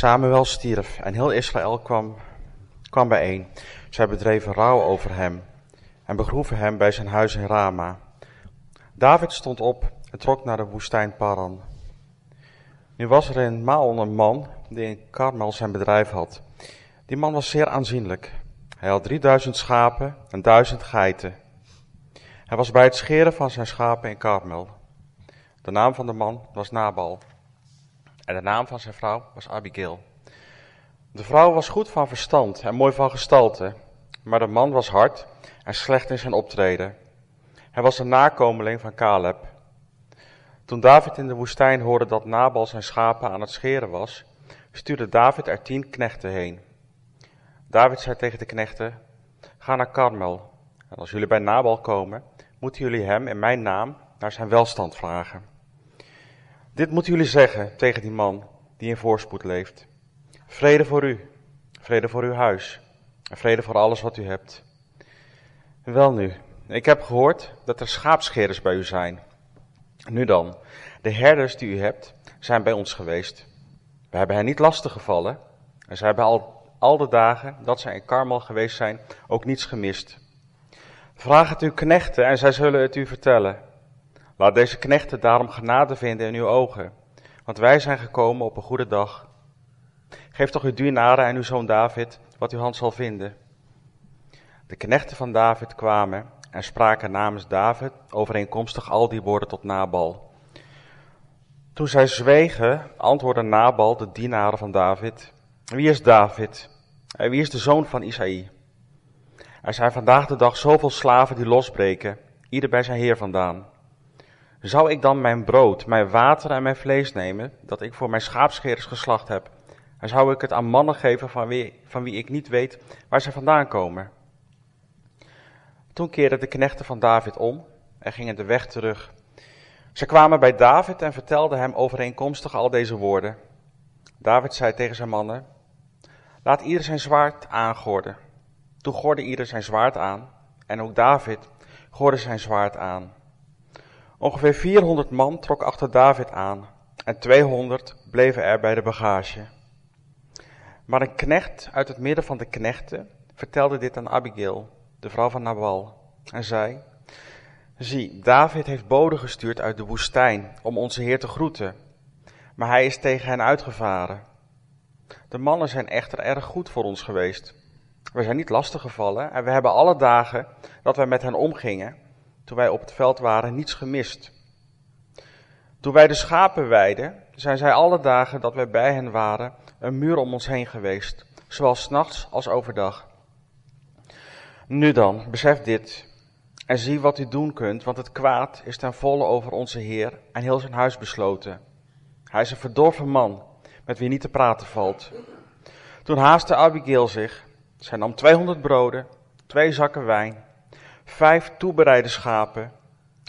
Samuel stierf en heel Israël kwam, kwam bijeen. Zij bedreven rouw over hem en begroeven hem bij zijn huis in Rama. David stond op en trok naar de woestijn Paran. Nu was er in Maon een man die in Karmel zijn bedrijf had. Die man was zeer aanzienlijk. Hij had drieduizend schapen en duizend geiten. Hij was bij het scheren van zijn schapen in Karmel. De naam van de man was Nabal. En de naam van zijn vrouw was Abigail. De vrouw was goed van verstand en mooi van gestalte, maar de man was hard en slecht in zijn optreden. Hij was een nakomeling van Caleb. Toen David in de woestijn hoorde dat Nabal zijn schapen aan het scheren was, stuurde David er tien knechten heen. David zei tegen de knechten, ga naar Karmel, en als jullie bij Nabal komen, moeten jullie hem in mijn naam naar zijn welstand vragen. Dit moeten jullie zeggen tegen die man die in voorspoed leeft. Vrede voor u, vrede voor uw huis vrede voor alles wat u hebt. Wel nu, ik heb gehoord dat er schaapscherers bij u zijn. Nu dan, de herders die u hebt, zijn bij ons geweest. We hebben hen niet lastig gevallen en zij hebben al, al de dagen dat zij in Karmel geweest zijn ook niets gemist. Vraag het uw knechten en zij zullen het u vertellen. Laat deze knechten daarom genade vinden in uw ogen, want wij zijn gekomen op een goede dag. Geef toch uw dienaren en uw zoon David wat uw hand zal vinden. De knechten van David kwamen en spraken namens David overeenkomstig al die woorden tot Nabal. Toen zij zwegen, antwoordde Nabal de dienaren van David, wie is David? En wie is de zoon van Isaï? Er zijn vandaag de dag zoveel slaven die losbreken, ieder bij zijn heer vandaan. Zou ik dan mijn brood, mijn water en mijn vlees nemen, dat ik voor mijn schaapscherers geslacht heb, en zou ik het aan mannen geven van wie, van wie ik niet weet waar ze vandaan komen? Toen keerden de knechten van David om en gingen de weg terug. Ze kwamen bij David en vertelden hem overeenkomstig al deze woorden. David zei tegen zijn mannen, laat ieder zijn zwaard aangorden. Toen gorde ieder zijn zwaard aan en ook David gorde zijn zwaard aan. Ongeveer 400 man trok achter David aan en 200 bleven er bij de bagage. Maar een knecht uit het midden van de knechten vertelde dit aan Abigail, de vrouw van Nabal, en zei, zie, David heeft boden gestuurd uit de woestijn om onze Heer te groeten, maar hij is tegen hen uitgevaren. De mannen zijn echter erg goed voor ons geweest. We zijn niet lastiggevallen en we hebben alle dagen dat wij met hen omgingen toen wij op het veld waren, niets gemist. Toen wij de schapen weiden, zijn zij alle dagen dat wij bij hen waren, een muur om ons heen geweest, zowel s'nachts als overdag. Nu dan, besef dit en zie wat u doen kunt, want het kwaad is ten volle over onze Heer en heel zijn huis besloten. Hij is een verdorven man, met wie niet te praten valt. Toen haastte Abigail zich, zij nam 200 broden, twee zakken wijn vijf toebereide schapen,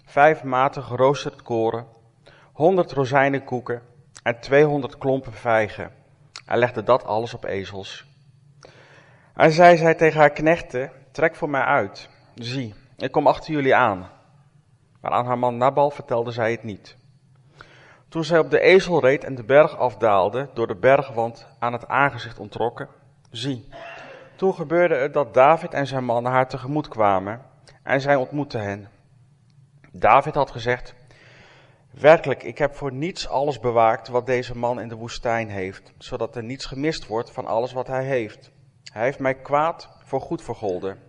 vijf maten geroosterd koren, honderd rozijnenkoeken en tweehonderd klompen vijgen. Hij legde dat alles op ezels. En zij zei tegen haar knechten, trek voor mij uit. Zie, ik kom achter jullie aan. Maar aan haar man Nabal vertelde zij het niet. Toen zij op de ezel reed en de berg afdaalde, door de bergwand aan het aangezicht ontrokken, zie, toen gebeurde het dat David en zijn mannen haar tegemoet kwamen en zij ontmoette hen. David had gezegd, werkelijk, ik heb voor niets alles bewaakt wat deze man in de woestijn heeft, zodat er niets gemist wordt van alles wat hij heeft. Hij heeft mij kwaad voor goed vergolden.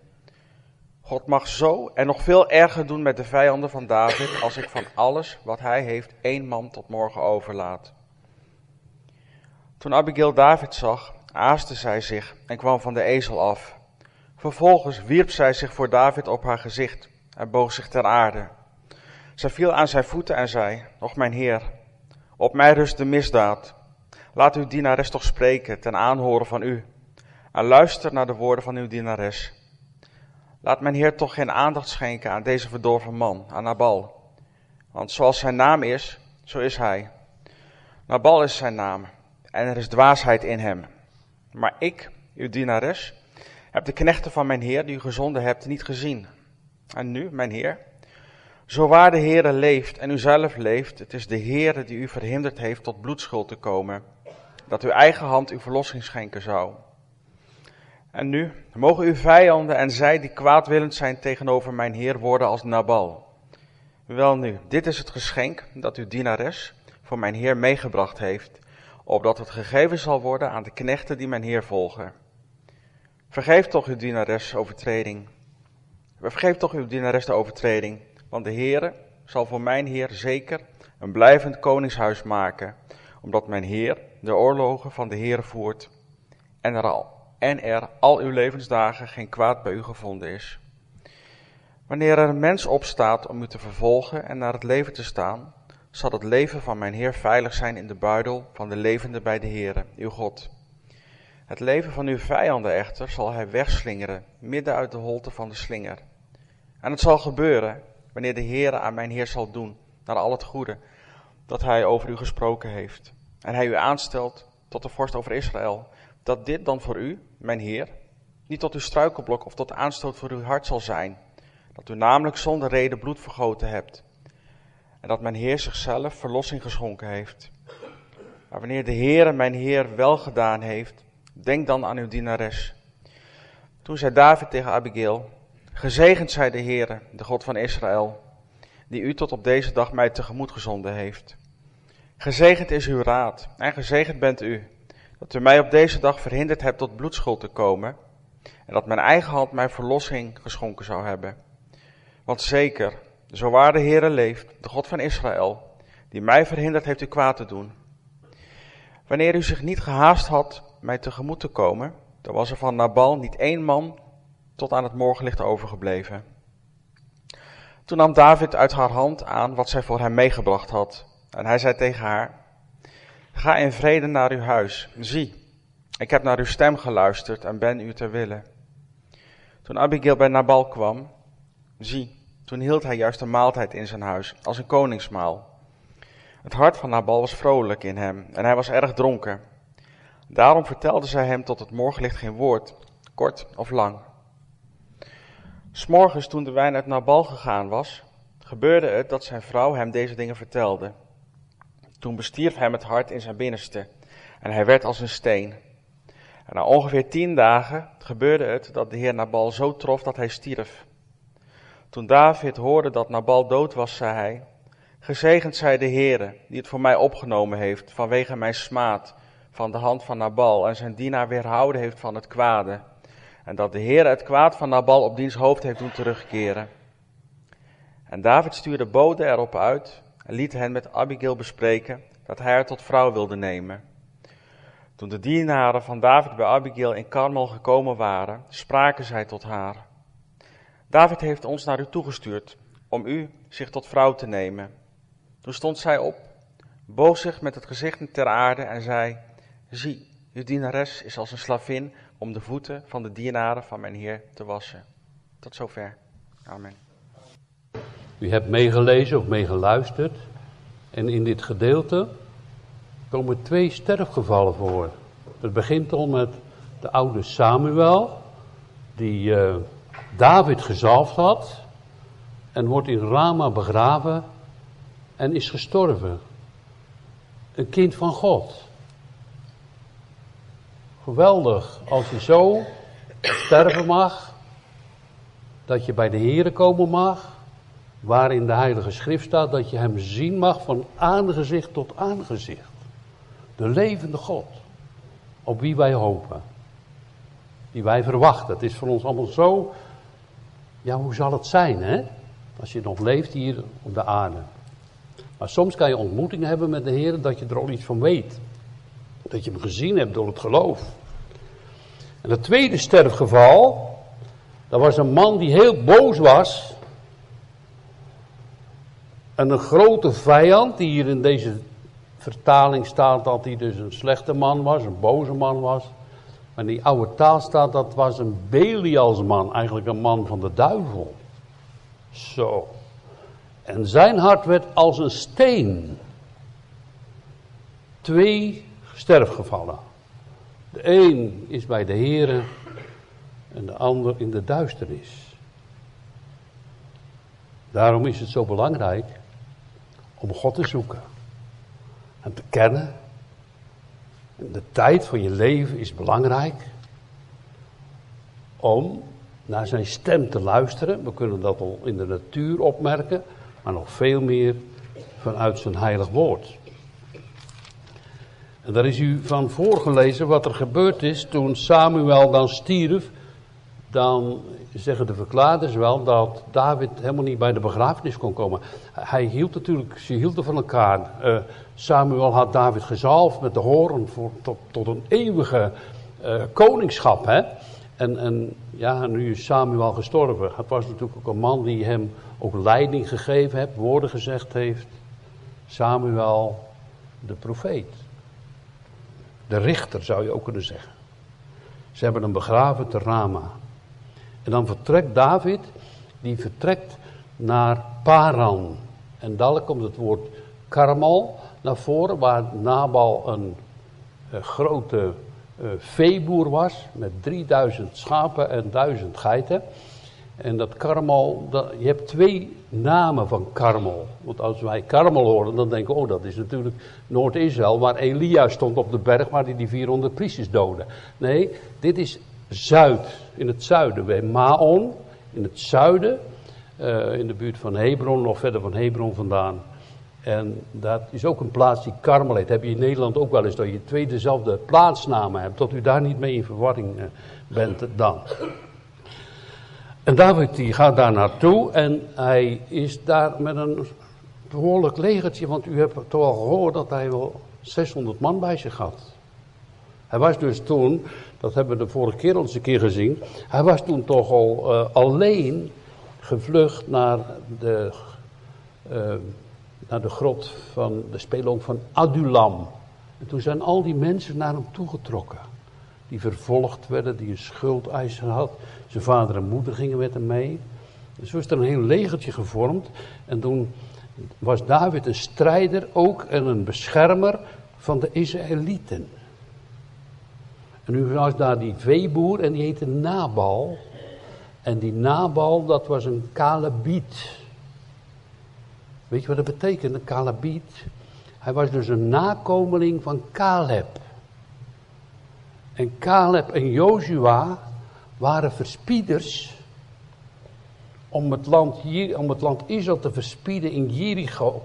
God mag zo en nog veel erger doen met de vijanden van David als ik van alles wat hij heeft één man tot morgen overlaat. Toen Abigail David zag, aaste zij zich en kwam van de ezel af. Vervolgens wierp zij zich voor David op haar gezicht en boog zich ter aarde. Zij viel aan zijn voeten en zei, Och mijn heer, op mij rust de misdaad. Laat uw dienares toch spreken ten aanhoren van u. En luister naar de woorden van uw dienares. Laat mijn heer toch geen aandacht schenken aan deze verdorven man, aan Nabal. Want zoals zijn naam is, zo is hij. Nabal is zijn naam en er is dwaasheid in hem. Maar ik, uw dienares, heb de knechten van mijn Heer, die u gezonden hebt, niet gezien. En nu, mijn Heer, zo waar de Heere leeft en u zelf leeft, het is de Heere die u verhinderd heeft tot bloedschuld te komen. dat uw eigen hand uw verlossing schenken zou. En nu mogen uw vijanden en zij die kwaadwillend zijn tegenover mijn Heer worden als Nabal. Wel nu, dit is het geschenk dat uw dienares voor mijn Heer meegebracht heeft, opdat het gegeven zal worden aan de knechten die mijn Heer volgen. Vergeef toch uw dienares overtreding. Vergeef toch uw dienares de overtreding, want de Heere zal voor mijn Heer zeker een blijvend koningshuis maken, omdat mijn Heer de oorlogen van de Heer voert en er al, en er al uw levensdagen geen kwaad bij u gevonden is. Wanneer er een mens opstaat om u te vervolgen en naar het leven te staan, zal het leven van mijn Heer veilig zijn in de buidel van de levende bij de Heere, uw God. Het leven van uw vijanden echter zal hij wegslingeren, midden uit de holte van de slinger. En het zal gebeuren, wanneer de Heere aan mijn Heer zal doen, naar al het goede, dat hij over u gesproken heeft. En hij u aanstelt tot de vorst over Israël, dat dit dan voor u, mijn Heer, niet tot uw struikelblok of tot aanstoot voor uw hart zal zijn, dat u namelijk zonder reden bloed vergoten hebt, en dat mijn Heer zichzelf verlossing geschonken heeft. Maar wanneer de Heere mijn Heer wel gedaan heeft, denk dan aan uw dienares. Toen zei David tegen Abigail, gezegend zij de Heere, de God van Israël, die u tot op deze dag mij tegemoet gezonden heeft. Gezegend is uw raad en gezegend bent u, dat u mij op deze dag verhinderd hebt tot bloedschuld te komen en dat mijn eigen hand mij verlossing geschonken zou hebben. Want zeker, zo waar de Heere leeft, de God van Israël, die mij verhinderd heeft u kwaad te doen. Wanneer u zich niet gehaast had mij tegemoet te komen, dan was er van Nabal niet één man tot aan het morgenlicht overgebleven. Toen nam David uit haar hand aan wat zij voor hem meegebracht had. En hij zei tegen haar, ga in vrede naar uw huis. Zie, ik heb naar uw stem geluisterd en ben u ter wille. Toen Abigail bij Nabal kwam, zie, toen hield hij juist een maaltijd in zijn huis, als een koningsmaal. Het hart van Nabal was vrolijk in hem en hij was erg dronken. Daarom vertelde zij hem tot het morgenlicht geen woord, kort of lang. S'morgens toen de wijn uit Nabal gegaan was, gebeurde het dat zijn vrouw hem deze dingen vertelde. Toen bestierf hem het hart in zijn binnenste en hij werd als een steen. En na ongeveer tien dagen gebeurde het dat de heer Nabal zo trof dat hij stierf. Toen David hoorde dat Nabal dood was, zei hij, gezegend zij de Heere, die het voor mij opgenomen heeft vanwege mijn smaad van de hand van Nabal en zijn dienaar weerhouden heeft van het kwade. En dat de Heer het kwaad van Nabal op diens hoofd heeft doen terugkeren. En David stuurde boden erop uit en liet hen met Abigail bespreken dat hij haar tot vrouw wilde nemen. Toen de dienaren van David bij Abigail in Karmel gekomen waren, spraken zij tot haar. David heeft ons naar u toegestuurd om u zich tot vrouw te nemen. Toen stond zij op, boog zich met het gezicht ter aarde en zei, zie, uw dienares is als een slavin om de voeten van de dienaren van mijn Heer te wassen. Tot zover. Amen. U hebt meegelezen of meegeluisterd. En in dit gedeelte komen twee sterfgevallen voor. Het begint al met de oude Samuel, die uh, David gezalfd had. En wordt in Rama begraven en is gestorven. Een kind van God. Geweldig als je zo sterven mag, dat je bij de Here komen mag, waarin de Heilige Schrift staat dat je Hem zien mag van aangezicht tot aangezicht. De levende God, op wie wij hopen, die wij verwachten. Het is voor ons allemaal zo, ja hoe zal het zijn hè, als je nog leeft hier op de aarde. Maar soms kan je ontmoetingen hebben met de Heer dat je er al iets van weet. Dat je hem gezien hebt door het geloof. En het tweede sterfgeval, dat was een man die heel boos was. En een grote vijand, die hier in deze vertaling staat dat hij dus een slechte man was, een boze man was. Maar in die oude taal staat dat was een Belialsman, eigenlijk een man van de duivel. Zo. En zijn hart werd als een steen. Twee sterfgevallen. De een is bij de Here en de ander in de duisternis. Daarom is het zo belangrijk om God te zoeken en te kennen De tijd van je leven is belangrijk om naar zijn stem te luisteren. We kunnen dat al in de natuur opmerken, maar nog veel meer vanuit zijn heilig woord. En daar is u van voorgelezen wat er gebeurd is toen Samuel dan stierf. Dan zeggen de verklaarders wel dat David helemaal niet bij de begrafenis kon komen. Hij hield natuurlijk, ze hielden van elkaar. Uh, Samuel had David gezalfd met de horen voor, tot, tot een eeuwige uh, koningschap. Hè? En, en ja, nu is Samuel gestorven. Het was natuurlijk ook een man die hem ook leiding gegeven heeft, woorden gezegd heeft. Samuel, de profeet. De richter zou je ook kunnen zeggen. Ze hebben hem begraven te Rama. En dan vertrekt David, die vertrekt naar Paran. En dan komt het woord Karmel naar voren, waar Nabal een, eh, grote uh, veeboer was, met 3000 schapen en 1000 geiten. En dat Karmel, dat, je hebt twee namen van Karmel. Want als wij Karmel horen, dan denken we, oh dat is natuurlijk Noord-Israël, waar Elia stond op de berg waar hij die 400 priesters doodde. Nee, dit is Zuid, in het zuiden, bij Maon, in het zuiden, uh, in de buurt van Hebron, nog verder van Hebron vandaan. En dat is ook een plaats die Karmel heet. Heb je in Nederland ook wel eens dat je twee dezelfde plaatsnamen hebt, tot u daar niet mee in verwarring uh, bent dan. En David die gaat daar naartoe en hij is daar met een behoorlijk legertje, want u hebt toch al gehoord dat hij wel 600 man bij zich had. Hij was dus toen, dat hebben we de vorige keer al eens een keer gezien, hij was toen toch al uh, alleen gevlucht naar de, uh, naar de grot van de spelonk van Adulam. En toen zijn al die mensen naar hem toegetrokken. Die vervolgd werden, die een schuldeiser had. Zijn vader en moeder gingen met hem mee. En zo is er een heel legertje gevormd. En toen was David een strijder ook en een beschermer van de Israëlieten. En nu was daar die veeboer en die heette Nabal. En die Nabal, dat was een Kalabiet. Weet je wat dat betekent, een Kalabiet? Hij was dus een nakomeling van Caleb. En Caleb en Joshua waren verspieders om het land, om het land Israël te verspieden in Jericho.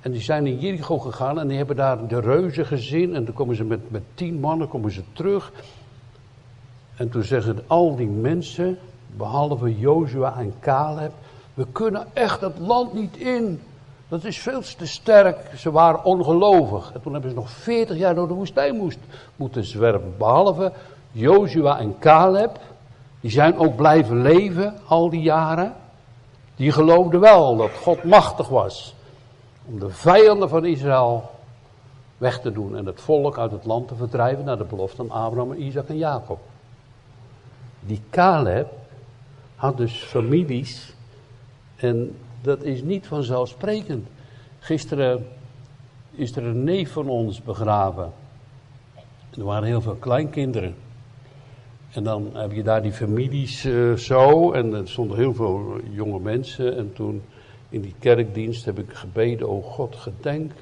En die zijn in Jericho gegaan en die hebben daar de reuzen gezien. En toen komen ze met, met tien mannen komen ze terug. En toen zeggen al die mensen, behalve Jozua en Caleb, we kunnen echt het land niet in. Dat is veel te sterk. Ze waren ongelovig. En toen hebben ze nog veertig jaar door de woestijn moest, moeten zwerven. Behalve Jozua en Caleb. Die zijn ook blijven leven al die jaren. Die geloofden wel dat God machtig was. Om de vijanden van Israël weg te doen. En het volk uit het land te verdrijven naar de belofte van Abraham, Isaac en Jacob. Die Caleb had dus families. En dat is niet vanzelfsprekend. Gisteren is er een neef van ons begraven. Er waren heel veel kleinkinderen. En dan heb je daar die families uh, zo. En er stonden heel veel jonge mensen. En toen in die kerkdienst heb ik gebeden: O God, gedenk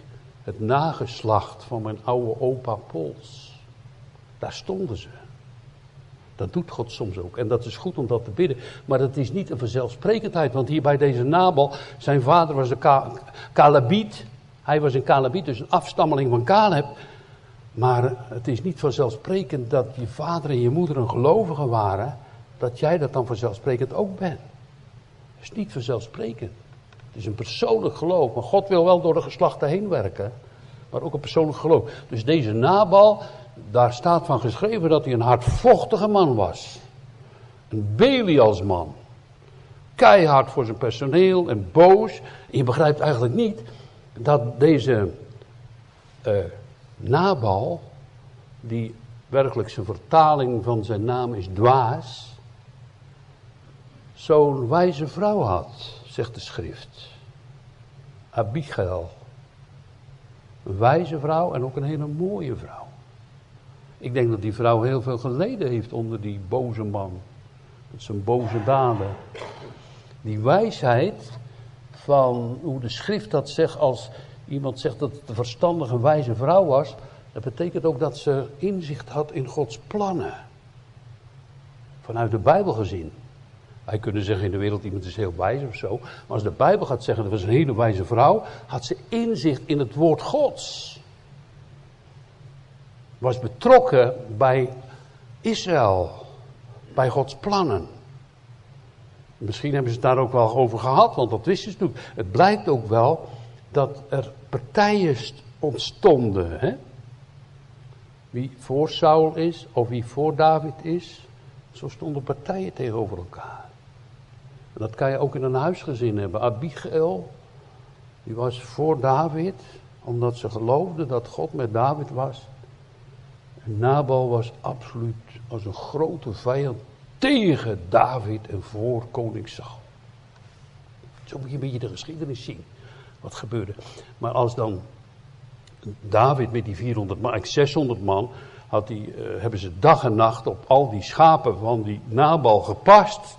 het nageslacht van mijn oude opa Pols. Daar stonden ze. Dat doet God soms ook. En dat is goed om dat te bidden. Maar dat is niet een vanzelfsprekendheid. Want hier bij deze Nabal, zijn vader was een Ka Kalabiet. Hij was een Kalabiet, dus een afstammeling van Caleb. Maar het is niet vanzelfsprekend dat je vader en je moeder een gelovige waren. Dat jij dat dan vanzelfsprekend ook bent. Dat is niet vanzelfsprekend. Het is een persoonlijk geloof. Maar God wil wel door de geslachten heen werken. Maar ook een persoonlijk geloof. Dus deze Nabal, daar staat van geschreven dat hij een hardvochtige man was. Een Belialsman. Keihard voor zijn personeel en boos. Je begrijpt eigenlijk niet dat deze uh, Nabal, die werkelijk zijn vertaling van zijn naam is dwaas, zo'n wijze vrouw had, zegt de schrift. Abigail. Een wijze vrouw en ook een hele mooie vrouw. Ik denk dat die vrouw heel veel geleden heeft onder die boze man. Met zijn boze daden. Die wijsheid van hoe de schrift dat zegt als iemand zegt dat het een verstandige wijze vrouw was. Dat betekent ook dat ze inzicht had in Gods plannen. Vanuit de Bijbel gezien. Wij kunnen zeggen in de wereld iemand is heel wijs of zo. Maar als de Bijbel gaat zeggen dat was een hele wijze vrouw, had ze inzicht in het woord Gods. Was betrokken bij Israël, bij Gods plannen. Misschien hebben ze het daar ook wel over gehad, want dat wisten ze toen. Het blijkt ook wel dat er partijen ontstonden. Hè? Wie voor Saul is of wie voor David is. Zo stonden partijen tegenover elkaar. Dat kan je ook in een huisgezin hebben. Abigail, die was voor David, omdat ze geloofde dat God met David was. Nabal was absoluut als een grote vijand tegen David en voor koning Saul. Zo moet je een beetje de geschiedenis zien. Wat gebeurde. Maar als dan David met die 400 man, 600 man, had die, uh, hebben ze dag en nacht op al die schapen van die Nabal gepast.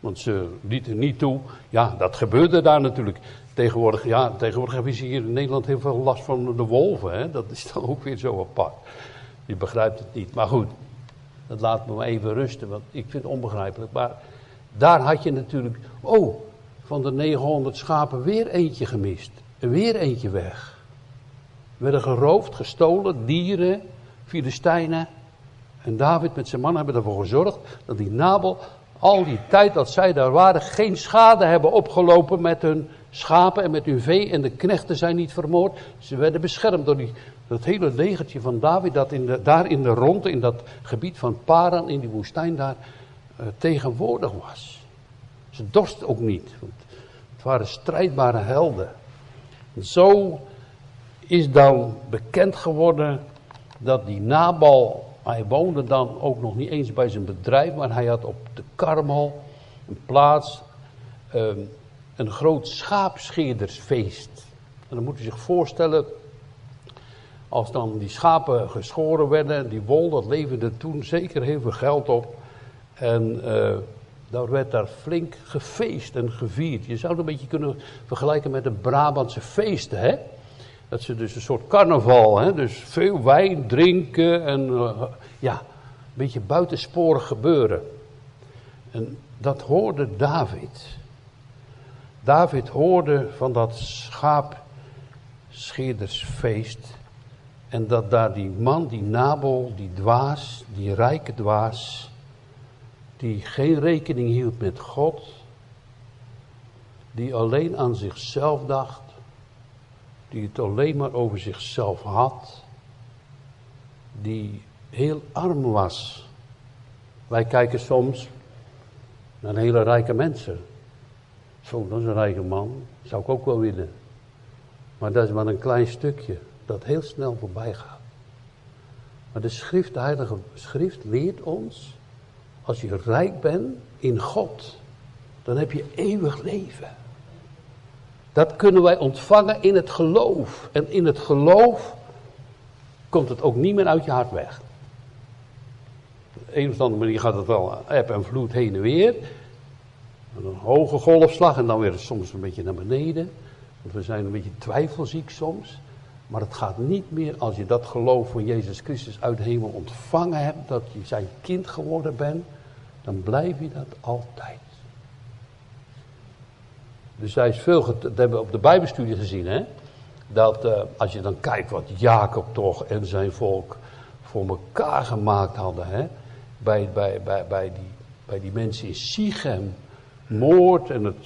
Want ze lieten niet toe. Ja, dat gebeurde daar natuurlijk. Tegenwoordig, ja, tegenwoordig hebben ze hier in Nederland heel veel last van de wolven. Hè? Dat is dan ook weer zo apart. Je begrijpt het niet. Maar goed, dat laat me maar even rusten, want ik vind het onbegrijpelijk. Maar daar had je natuurlijk, oh, van de 900 schapen weer eentje gemist. En weer eentje weg. Werden geroofd, gestolen, dieren, Filistijnen. En David met zijn man hebben ervoor gezorgd dat die Nabel al die tijd dat zij daar waren geen schade hebben opgelopen met hun schapen en met hun vee. En de knechten zijn niet vermoord. Ze werden beschermd door die, dat hele legertje van David dat in de, daar in de ronde, in dat gebied van Paran, in die woestijn daar, uh, tegenwoordig was. Ze dorst ook niet, want het waren strijdbare helden. En zo is dan bekend geworden dat die Nabal, hij woonde dan ook nog niet eens bij zijn bedrijf, maar hij had op de Karmel een plaats, um, een groot schaapscheerdersfeest. En dan moet u zich voorstellen, als dan die schapen geschoren werden, die wol, dat leverde toen zeker heel veel geld op. En uh, daar werd daar flink gefeest en gevierd. Je zou het een beetje kunnen vergelijken met de Brabantse feesten, hè? Dat ze dus een soort carnaval, hè? dus veel wijn drinken en uh, ja, een beetje buitensporig gebeuren. En dat hoorde David. David hoorde van dat schaapscheerdersfeest. En dat daar die man, die Nabel, die dwaas, die rijke dwaas, die geen rekening hield met God, die alleen aan zichzelf dacht, die het alleen maar over zichzelf had, die heel arm was. Wij kijken soms naar hele rijke mensen. Zo, dat is een rijke man, zou ik ook wel willen. Maar dat is maar een klein stukje dat heel snel voorbij gaat. Maar de schrift, de heilige schrift leert ons, als je rijk bent in God, dan heb je eeuwig leven. Dat kunnen wij ontvangen in het geloof. En in het geloof komt het ook niet meer uit je hart weg. Op een of andere manier gaat het wel eb en vloed heen en weer. Een hoge golfslag en dan weer soms een beetje naar beneden. Want we zijn een beetje twijfelziek soms. Maar het gaat niet meer als je dat geloof van Jezus Christus uit de hemel ontvangen hebt, dat je zijn kind geworden bent, dan blijf je dat altijd. Dus hij is veel, dat hebben we op de Bijbelstudie gezien, hè? Dat uh, als je dan kijkt wat Jacob toch en zijn volk voor elkaar gemaakt hadden, hè? Bij, bij, bij, bij, die, bij die mensen in Sichem, moord en het,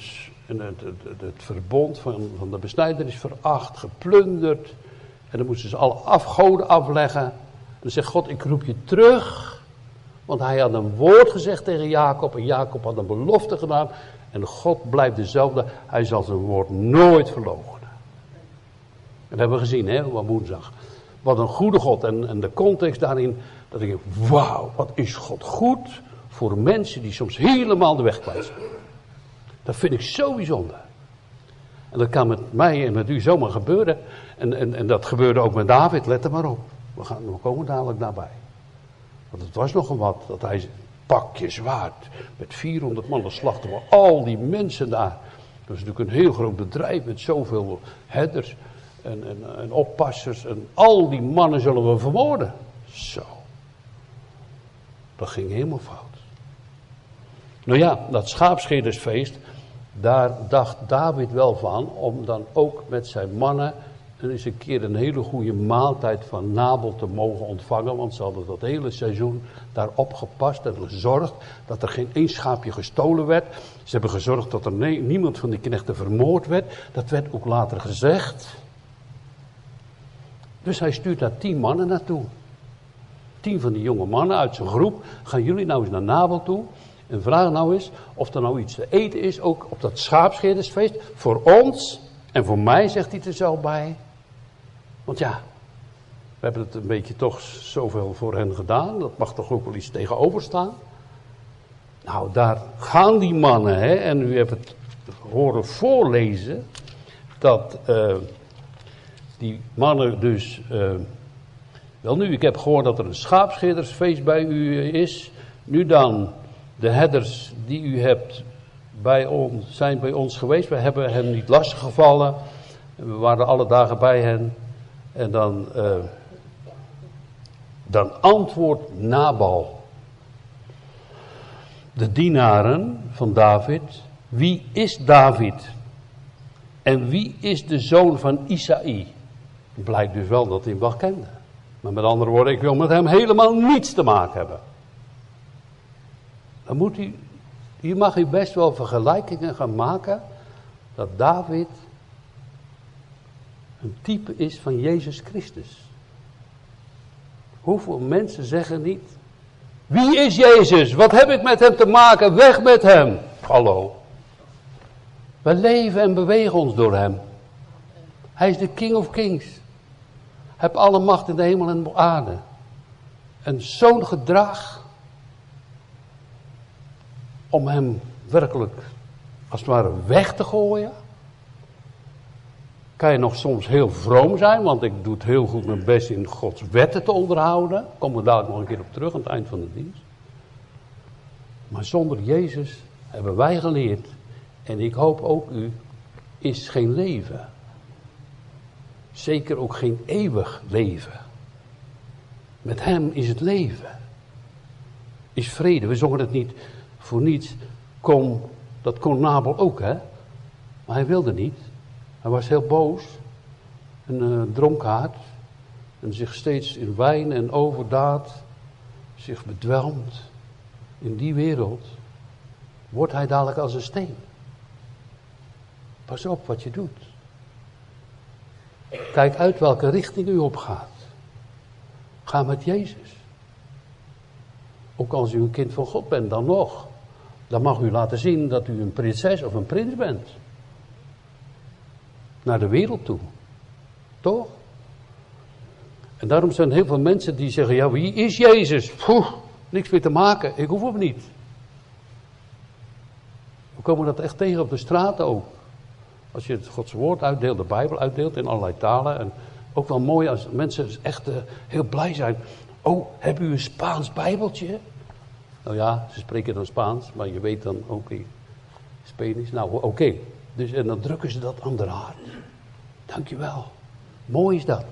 en het, het, het, verbond van, van de besnijder is veracht, geplunderd. En dan moesten ze alle afgoden afleggen. En dan zegt God, ik roep je terug. Want hij had een woord gezegd tegen Jacob. En Jacob had een belofte gedaan. En God blijft dezelfde. Hij zal zijn woord nooit verloochenen. Dat hebben we gezien, hè, wat woensdag. Wat een goede God. En, en de context daarin, dat ik wauw, wat is God goed voor mensen die soms helemaal de weg kwijt zijn. Dat vind ik zo bijzonder. En dat kan met mij en met u zomaar gebeuren. En, en, en dat gebeurde ook met David, let er maar op. We, gaan, we komen dadelijk daarbij. Want het was nog een wat, dat hij pakje zwaard met 400 mannen slachten we al die mensen daar. Dat was natuurlijk een heel groot bedrijf met zoveel herders. en, en, en oppassers en al die mannen zullen we vermoorden. Zo. Dat ging helemaal fout. Nou ja, dat schaapschedersfeest, daar dacht David wel van om dan ook met zijn mannen eens een keer een hele goede maaltijd van Nabel te mogen ontvangen. Want ze hadden dat hele seizoen daarop gepast en gezorgd dat er geen één schaapje gestolen werd. Ze hebben gezorgd dat er niemand van die knechten vermoord werd. Dat werd ook later gezegd. Dus hij stuurt daar tien mannen naartoe. Tien van die jonge mannen uit zijn groep. Gaan jullie nou eens naar Nabel toe. En vraag nou eens of er nou iets te eten is, ook op dat schaapscheerdersfeest. Voor ons en voor mij, zegt hij er zo bij. Want ja, we hebben het een beetje toch zoveel voor hen gedaan. Dat mag toch ook wel iets tegenover staan. Nou, daar gaan die mannen, hè, en u hebt het horen voorlezen, dat uh, die mannen dus. Uh, wel nu, ik heb gehoord dat er een schaapschiddersfeest bij u is. Nu dan, de herders die u hebt bij ons, zijn bij ons geweest. We hebben hen niet lastiggevallen. We waren alle dagen bij hen. En dan, uh, dan antwoordt Nabal. De dienaren van David. Wie is David? En wie is de zoon van Isaï? Blijkt dus wel dat hij hem kende. Maar met andere woorden, ik wil met hem helemaal niets te maken hebben. Dan moet u, hier mag u best wel vergelijkingen gaan maken. Dat David een type is van Jezus Christus. Hoeveel mensen zeggen niet: Wie is Jezus? Wat heb ik met hem te maken? Weg met hem. Hallo. We leven en bewegen ons door hem. Hij is de King of Kings. Heeft alle macht in de hemel en de aarde. En zo'n gedrag om hem werkelijk als het ware weg te gooien kan je nog soms heel vroom zijn, want ik doe het heel goed mijn best in Gods wetten te onderhouden. Kom er dadelijk nog een keer op terug aan het eind van de dienst. Maar zonder Jezus hebben wij geleerd, en ik hoop ook u, is geen leven. Zeker ook geen eeuwig leven. Met Hem is het leven. Is vrede. We zongen het niet voor niets. Kom, dat kon Nabel ook, hè? Maar hij wilde niet. Hij was heel boos, een uh, dronkaard, en zich steeds in wijn en overdaad, zich bedwelmt. In die wereld wordt hij dadelijk als een steen. Pas op wat je doet. Kijk uit welke richting u opgaat. Ga met Jezus. Ook als u een kind van God bent, dan nog. Dan mag u laten zien dat u een prinses of een prins bent naar de wereld toe. Toch? En daarom zijn heel veel mensen die zeggen: Ja, wie is Jezus? Poeh, niks meer te maken, ik hoef hem niet. We komen dat echt tegen op de straat ook. Als je het Gods woord uitdeelt, de Bijbel uitdeelt in allerlei talen. En ook wel mooi als mensen echt uh, heel blij zijn. Oh, heb u een Spaans Bijbeltje? Nou ja, ze spreken dan Spaans, maar je weet dan ook niet Spanisch. Nou, oké. Dus, en dan drukken ze dat aan de hart. Dankjewel. Mooi is dat.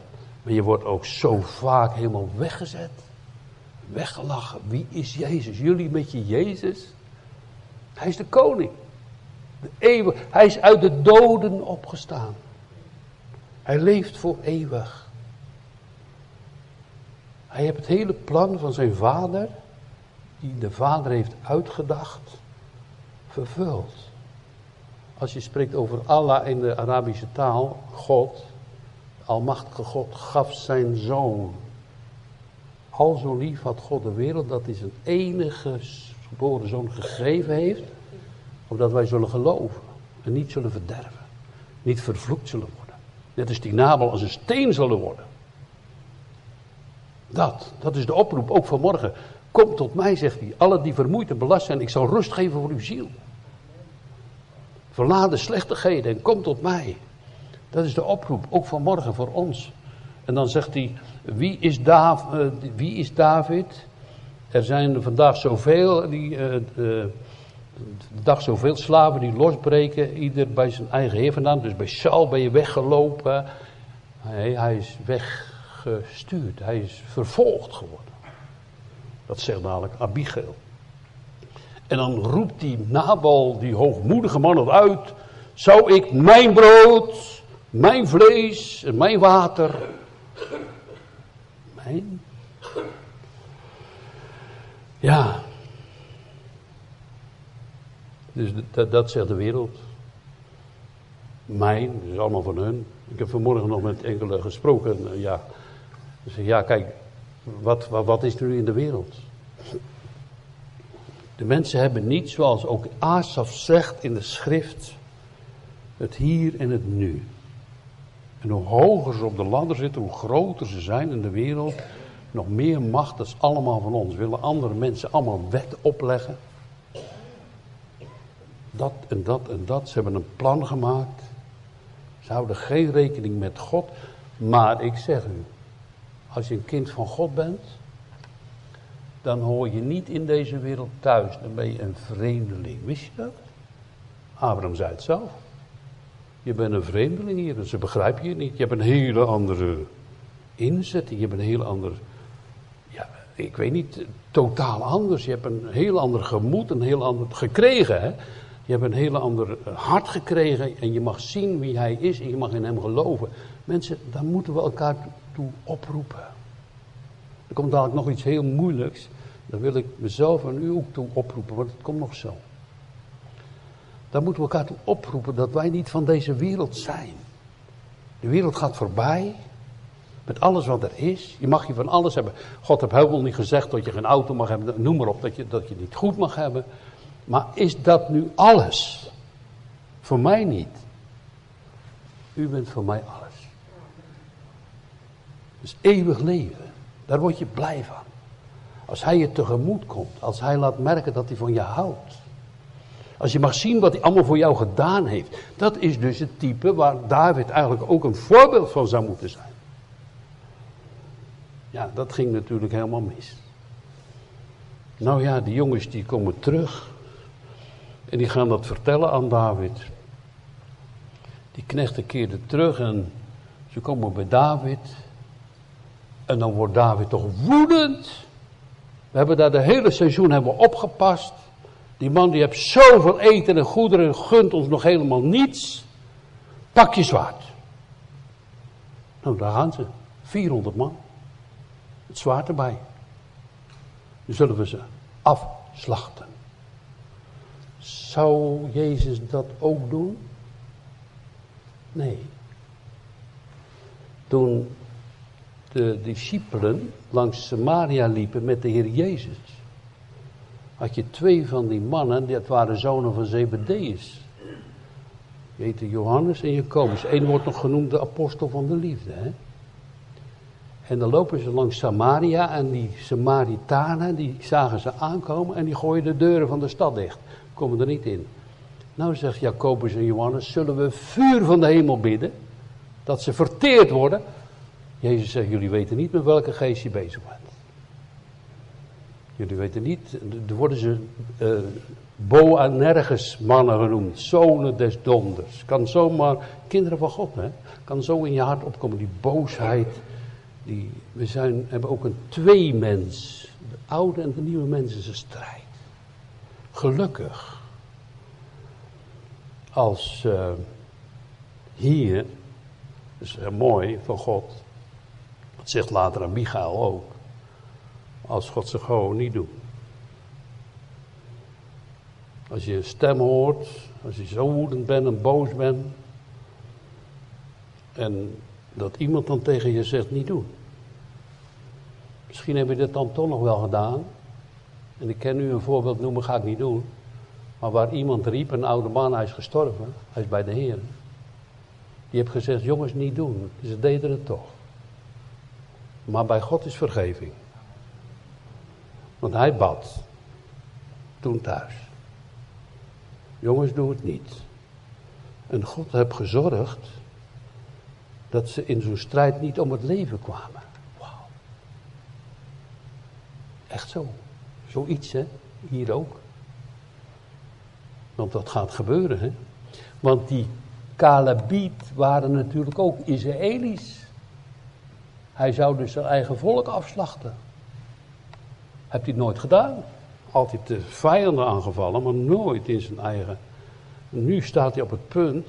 Maar je wordt ook zo vaak helemaal weggezet. Weggelachen. Wie is Jezus? Jullie met je Jezus? Hij is de koning. De eeuwig. Hij is uit de doden opgestaan. Hij leeft voor eeuwig. Hij heeft het hele plan van zijn vader, die de vader heeft uitgedacht, vervuld. Als je spreekt over Allah in de Arabische taal, God, Almachtige God, gaf zijn zoon. Al zo lief had God de wereld dat hij zijn enige geboren zoon gegeven heeft, opdat wij zullen geloven en niet zullen verderven, niet vervloekt zullen worden. Net als die nabel als een steen zullen worden. Dat, dat is de oproep, ook vanmorgen. Kom tot mij, zegt hij, alle die vermoeid en belast zijn, ik zal rust geven voor uw ziel. Verlaat de slechtigheden en kom tot mij. Dat is de oproep, ook vanmorgen voor ons. En dan zegt hij, wie is, uh, wie is David? Er zijn vandaag zoveel, die, de, de dag zoveel slaven die losbreken, ieder bij zijn eigen heer vandaan. Dus bij Saul ben je weggelopen. Nee, hij is weggestuurd. Hij is vervolgd geworden. Dat zegt dadelijk Abigail. En dan roept die Nabal, die hoogmoedige man, het uit. Zou ik mijn brood, mijn vlees en mijn water. Mijn? Ja. Dus dat, zegt de wereld. Mijn, dat is allemaal van hun. Ik heb vanmorgen nog met enkele gesproken. Eh, ja, zeggen, ja kijk, wat, wat, wat is er nu in de wereld? De mensen hebben niet, zoals ook Asaf zegt in de schrift, het hier en het nu. En hoe hoger ze op de ladder zitten, hoe groter ze zijn in de wereld, nog meer macht, dat is allemaal van ons. Willen andere mensen allemaal wet opleggen. Dat en dat en dat. Ze hebben een plan gemaakt. Ze houden geen rekening met God. Maar ik zeg u, als je een kind van God bent, dan hoor je niet in deze wereld thuis. Dan ben je een vreemdeling. Wist je dat? Abraham zei het zelf. Je bent een vreemdeling hier, dus ze begrijpen je niet. Je hebt een hele andere inzetting, je hebt een heel ander, ja, ik weet niet, totaal anders. Je hebt een heel ander gemoed, een heel ander gekregen. Hè? Je hebt een heel ander hart gekregen en je mag zien wie hij is en je mag in hem geloven. Mensen, daar moeten we elkaar toe oproepen. Er komt dadelijk nog iets heel moeilijks. Daar wil ik mezelf en u ook toe oproepen, want het komt nog zo. Daar moeten we elkaar toe oproepen dat wij niet van deze wereld zijn. De wereld gaat voorbij. Met alles wat er is. Je mag je van alles hebben. God heeft helemaal niet gezegd dat je geen auto mag hebben. Noem maar op dat je, dat je niet goed mag hebben. Maar is dat nu alles? Voor mij niet. U bent voor mij alles. Dus eeuwig leven. Daar word je blij van. Als hij je tegemoet komt. Als hij laat merken dat hij van je houdt. Als je mag zien wat hij allemaal voor jou gedaan heeft. Dat is dus het type waar David eigenlijk ook een voorbeeld van zou moeten zijn. Ja, dat ging natuurlijk helemaal mis. Nou ja, die jongens die komen terug. En die gaan dat vertellen aan David. Die knechten keerden terug en ze komen bij David. En dan wordt David toch woedend. We hebben daar de hele seizoen hebben opgepast. Die man die heeft zoveel eten en goederen, gunt ons nog helemaal niets. Pak je zwaard. Nou, daar gaan ze. 400 man. Het zwaard erbij. Dan zullen we ze afslachten. Zou Jezus dat ook doen? Nee. Toen de discipelen langs Samaria liepen met de Heer Jezus had je twee van die mannen, dat waren zonen van Zebedeus. Je heette Johannes en Jacobus. Eén wordt nog genoemd de apostel van de liefde. Hè? En dan lopen ze langs Samaria en die Samaritanen, die zagen ze aankomen en die gooien de deuren van de stad dicht. Komen er niet in. Nou zegt Jacobus en Johannes, zullen we vuur van de hemel bidden? Dat ze verteerd worden? Jezus zegt, jullie weten niet met welke geest je bezig bent. Jullie weten niet, er worden ze uh, Boanerges mannen genoemd, zonen des donders. Kan zomaar, kinderen van God, hè, kan zo in je hart opkomen, die boosheid. Die, we zijn, hebben ook een tweemens. De oude en de nieuwe mens is een strijd. Gelukkig. Als uh, hier, dat is mooi van God, zegt later aan Michael ook als God ze gewoon niet doet. Als je stem hoort, als je zo woedend bent en boos bent. En dat iemand dan tegen je zegt niet doen. Misschien heb je dit dan toch nog wel gedaan. En ik ken nu een voorbeeld noemen, ga ik niet doen. Maar waar iemand riep, een oude man, hij is gestorven. Hij is bij de Heer. Die heeft gezegd, jongens, niet doen. Ze deden het toch. Maar bij God is vergeving. Want hij bad. Toen thuis. Jongens, doe het niet. En God heeft gezorgd dat ze in zo'n strijd niet om het leven kwamen. Wauw. Echt zo. Zoiets, hè? Hier ook. Want dat gaat gebeuren, hè? Want die Kalabiet waren natuurlijk ook Israëli's. Hij zou dus zijn eigen volk afslachten. Heeft hij het nooit gedaan. Altijd de vijanden aangevallen, maar nooit in zijn eigen. nu staat hij op het punt.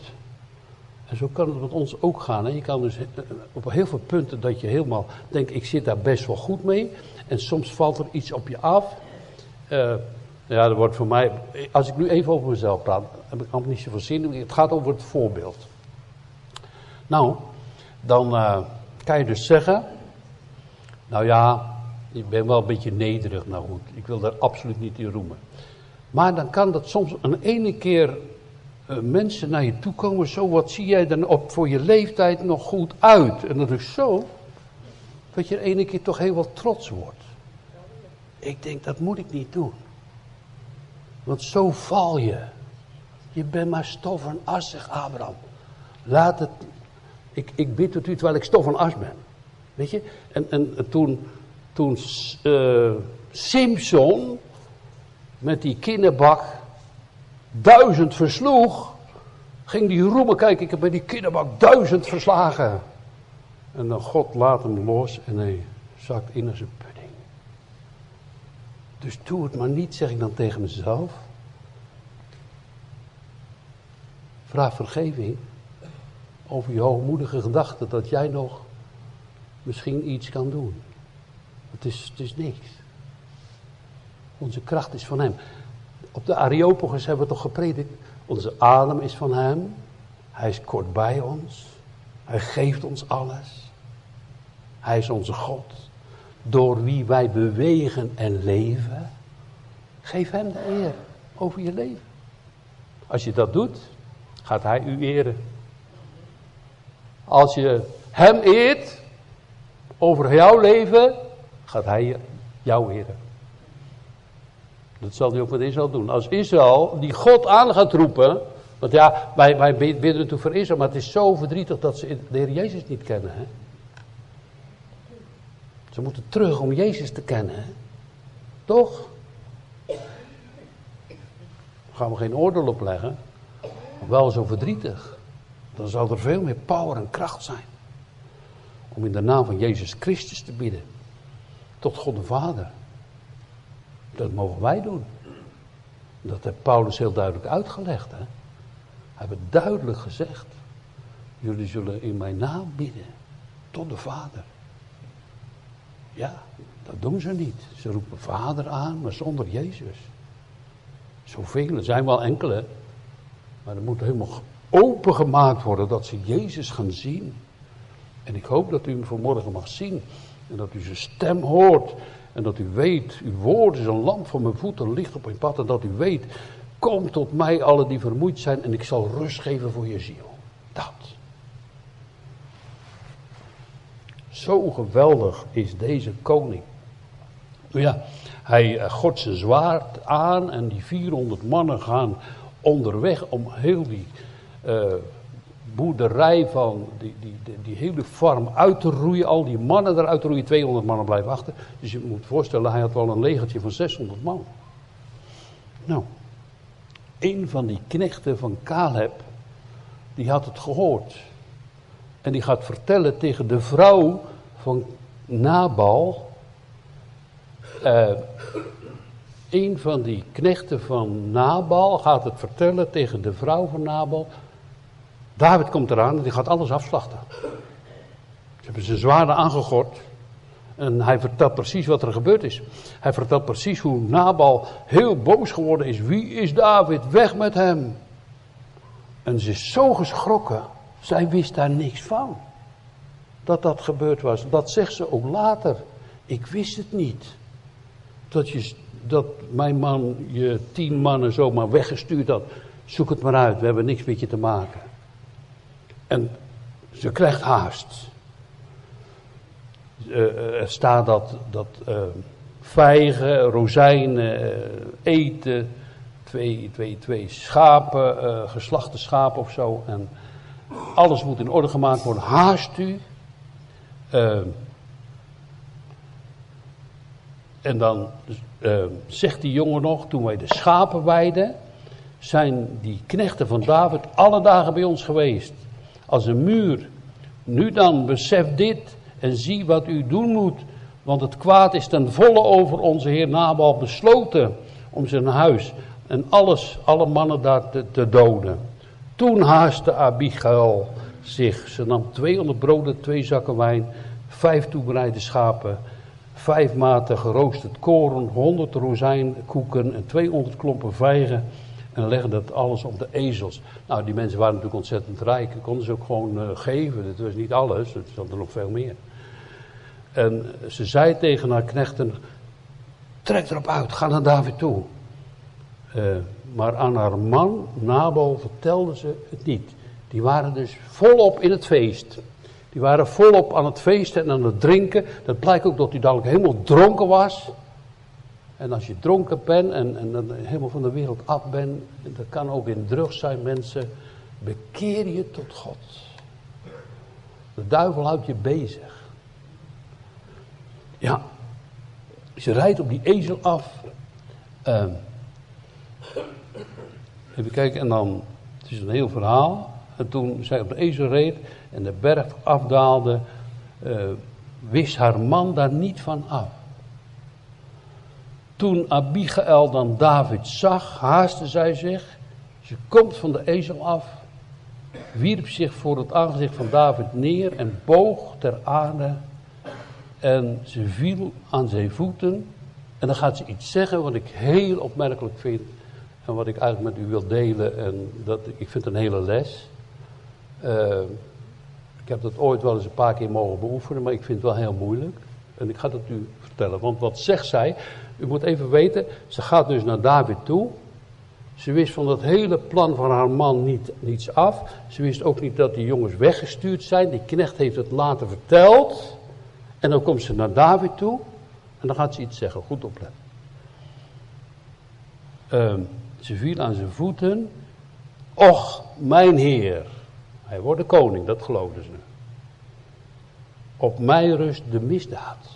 En zo kan het met ons ook gaan. Hè? Je kan dus eh, op heel veel punten dat je helemaal denkt, ik zit daar best wel goed mee. En soms valt er iets op je af. Uh, ja, dat wordt voor mij, als ik nu even over mezelf praat, heb ik allemaal niet zoveel zin. Het gaat over het voorbeeld. Nou, dan uh, kan je dus zeggen, nou ja, ik ben wel een beetje nederig, nou goed, ik wil daar absoluut niet in roemen. Maar dan kan dat soms een ene keer uh, mensen naar je toe komen, zo wat zie jij dan op voor je leeftijd nog goed uit. En dat is zo, dat je ene keer toch heel wat trots wordt. Ik denk, dat moet ik niet doen. Want zo val je. Je bent maar stof en Abraham. Laat het. Ik, ik bid tot u terwijl ik stof en as ben. Weet je? En, en, toen, toen uh, Simpson met die kinderbak duizend versloeg, ging die roemen, kijk, ik heb bij die kinderbak duizend verslagen. En dan God laat hem los en hij zakt in zijn pudding. Dus doe het maar niet, zeg ik dan tegen mezelf. Vraag vergeving over je hoogmoedige gedachte dat jij nog misschien iets kan doen. Het is, het is niks. Onze kracht is van Hem. Op de Areopagus hebben we toch gepredikt. Onze adem is van Hem. Hij is kort bij ons. Hij geeft ons alles. Hij is onze God. Door wie wij bewegen en leven. Geef Hem de eer over je leven. Als je dat doet, gaat Hij u eren. Als je Hem eert over jouw leven, gaat Hij jou eren. Dat zal hij ook met Israël doen. Als Israël die God aan gaat roepen. Want ja, wij, wij bidden natuurlijk voor Israël, maar het is zo verdrietig dat ze de Heer Jezus niet kennen. Hè? Ze moeten terug om Jezus te kennen. Toch? Daar gaan we geen oordeel op leggen. Wel zo verdrietig. Dan zou er veel meer power en kracht zijn. Om in de naam van Jezus Christus te bidden. Tot God de Vader. Dat mogen wij doen. Dat heeft Paulus heel duidelijk uitgelegd. Hè? Hij heeft duidelijk gezegd. Jullie zullen in mijn naam bidden. Tot de Vader. Ja, dat doen ze niet. Ze roepen Vader aan, maar zonder Jezus. Zoveel, er zijn wel enkele. Maar er moet helemaal opengemaakt worden dat ze Jezus gaan zien. En ik hoop dat u hem vanmorgen mag zien. En dat u zijn stem hoort. En dat u weet, uw woord is een lamp voor mijn voeten, licht op mijn pad. En dat u weet, kom tot mij alle die vermoeid zijn en ik zal rust geven voor je ziel. Dat. Zo geweldig is deze koning. Nou ja, hij eh, god zijn zwaard aan en die 400 mannen gaan onderweg om heel die uh, boerderij van die, die, die, die, hele farm uit te roeien. Al die mannen eruit te roeien. 200 mannen blijven achter. Dus je moet voorstellen, hij had wel een legertje van 600 man. Nou, een van die knechten van Caleb, die had het gehoord. En die gaat vertellen tegen de vrouw van Nabal. Uh, een van die knechten van Nabal gaat het vertellen tegen de vrouw van Nabal. David komt eraan en die gaat alles afslachten. Ze hebben zijn zwaarden aangegord. En hij vertelt precies wat er gebeurd is. Hij vertelt precies hoe Nabal heel boos geworden is. Wie is David? Weg met hem. En ze is zo geschrokken. Zij wist daar niks van. Dat dat gebeurd was. Dat zegt ze ook later. Ik wist het niet. Dat, je, dat mijn man je tien mannen zomaar weggestuurd had. Zoek het maar uit. We hebben niks met je te maken. En ze krijgt haast. Uh, er staat dat, dat uh, vijgen, rozijnen, eten, twee, twee, twee schapen, geslachte schapen of zo. En alles moet in orde gemaakt worden. Haast u. en dan zegt die jongen nog, toen wij de schapen weiden, zijn die knechten van David alle dagen bij ons geweest als een muur. Nu dan, besef dit en zie wat u doen moet. Want het kwaad is ten volle over onze heer Nabal besloten om zijn huis en alles, alle mannen daar te, doden. Toen haastte Abigail zich. Ze nam 200 broden, twee zakken wijn, vijf toebereide schapen, vijf maten geroosterd koren, 100 rozijnkoeken en 200 klompen vijgen. En legde dat alles op de ezels. Nou, die mensen waren natuurlijk ontzettend rijk. Konden ze ook gewoon uh, geven. Dat was niet alles, het was er nog veel meer. En ze zei tegen haar knechten: Trek erop uit, ga naar David toe. Uh, maar aan haar man, Nabal, vertelde ze het niet. Die waren dus volop in het feest. Die waren volop aan het feesten en aan het drinken. Dat blijkt ook dat hij dadelijk helemaal dronken was. En als je dronken bent en, en helemaal van de wereld af bent, dat kan ook in drugs zijn, mensen, bekeer je tot God. De duivel houdt je bezig. Ja, ze rijdt op die ezel af. Uh, even kijken, en dan, het is een heel verhaal. En toen zij op de ezel reed en de berg afdaalde, uh, wist haar man daar niet van af. Toen Abigail dan David zag, haastte zij zich. Ze komt van de ezel af, wierp zich voor het aangezicht van David neer en boog ter aarde. En ze viel aan zijn voeten. En dan gaat ze iets zeggen wat ik heel opmerkelijk vind. En wat ik eigenlijk met u wil delen. En dat, ik vind een hele les. Uh, ik heb dat ooit wel eens een paar keer mogen beoefenen, maar ik vind het wel heel moeilijk. En ik ga dat u vertellen. Want wat zegt zij? U moet even weten, ze gaat dus naar David toe. Ze wist van dat hele plan van haar man niet, niets af. Ze wist ook niet dat die jongens weggestuurd zijn. Die knecht heeft het later verteld. En dan komt ze naar David toe. En dan gaat ze iets zeggen. Goed opletten. Uh, ze viel aan zijn voeten. Och, mijn heer. Hij wordt de koning, dat geloofden ze. Op mij rust de misdaad.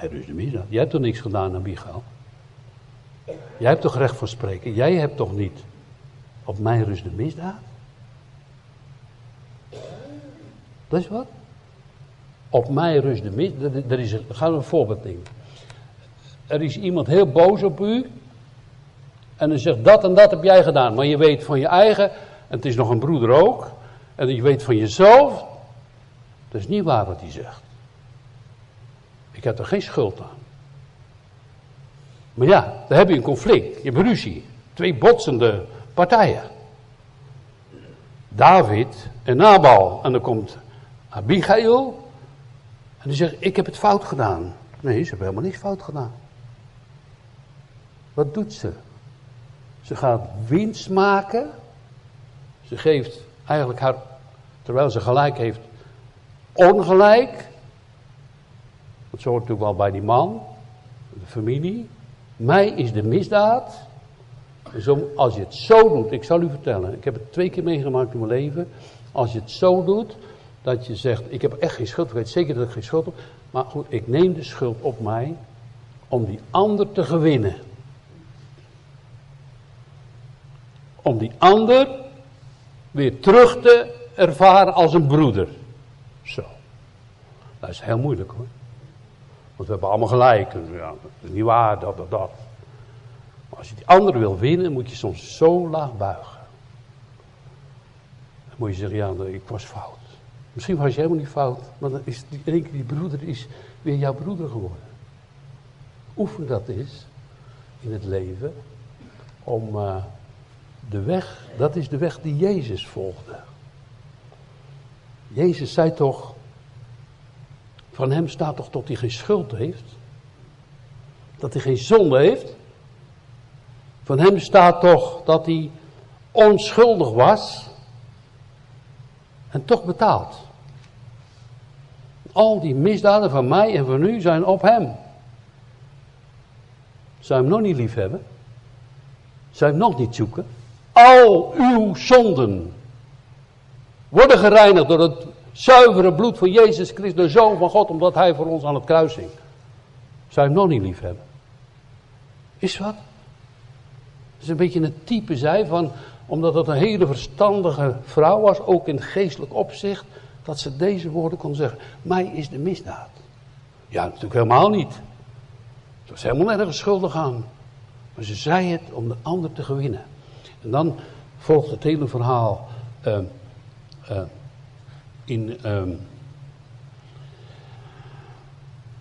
Mij rust de misdaad. Jij hebt toch niks gedaan aan Michael? Jij hebt toch recht van spreken? Jij hebt toch niet op mij rust de misdaad? Dat is wat? Op mij rust de misdaad. Er is, gaan we een voorbeeld nemen. Er is iemand heel boos op u. En dan zegt dat en dat heb jij gedaan. Maar je weet van je eigen en het is nog een broeder ook. En je weet van jezelf. Dat is niet waar wat hij zegt. Ik heb er geen schuld aan. Maar ja, dan heb je een conflict. Je hebt ruzie. Twee botsende partijen. David en Nabal. En dan komt Abigail. En die zegt, ik heb het fout gedaan. Nee, ze hebben helemaal niks fout gedaan. Wat doet ze? Ze gaat winst maken ze geeft eigenlijk haar, terwijl ze gelijk heeft, ongelijk. Dat hoort natuurlijk wel bij die man, de familie. Mij is de misdaad. Als je het zo doet, ik zal u vertellen, ik heb het twee keer meegemaakt in mijn leven. Als je het zo doet, dat je zegt, ik heb echt geen schuld, ik weet zeker dat ik geen schuld heb. Maar goed, ik neem de schuld op mij om die ander te gewinnen. Om die ander weer terug te ervaren als een broeder. Zo. Dat is heel moeilijk hoor. Want we hebben allemaal gelijk. Ja, dat is niet waar, dat, dat, dat. Als je die andere wil winnen, moet je soms zo laag buigen. Dan moet je zeggen, ja, ik was fout. Misschien was je helemaal niet fout, maar dan is die, die, die broeder is weer jouw broeder geworden. Oefen dat is in het leven om uh, de weg, dat is de weg die Jezus volgde. Jezus zei toch, van hem staat toch dat hij geen schuld heeft? Dat hij geen zonde heeft? Van hem staat toch dat hij onschuldig was en toch betaald. Al die misdaden van mij en van u zijn op hem. Zou hem nog niet lief hebben? Zou hem nog niet zoeken? al uw zonden worden gereinigd door het zuivere bloed van Jezus Christus, de Zoon van God, omdat Hij voor ons aan het kruis hing. Zou je hem nog niet lief hebben? Is wat? Dat is een beetje een type zij van, omdat het een hele verstandige vrouw was, ook in geestelijk opzicht, dat ze deze woorden kon zeggen. Mij is de misdaad. Ja, natuurlijk helemaal niet. Ze was helemaal nergens schuldig aan. Maar ze zei het om de ander te gewinnen. En dan volgt het hele verhaal uh, uh, in. Uh,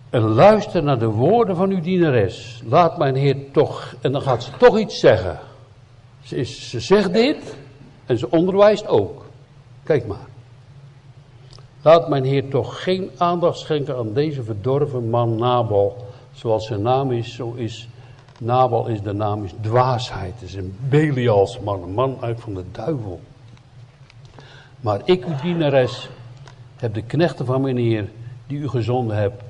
en luister naar de woorden van uw dienares. Laat mijn Heer toch. En dan gaat ze toch iets zeggen. Ze, is, ze zegt dit en ze onderwijst ook. Kijk maar. Laat mijn Heer toch geen aandacht schenken aan deze verdorven man Nabal. Zoals zijn naam is, zo is Nabal is de naam is dwaasheid. Het is een Belials man, een man uit van de duivel. Maar ik, uw dienares, heb de knechten van mijn Heer, die u gezonden hebt,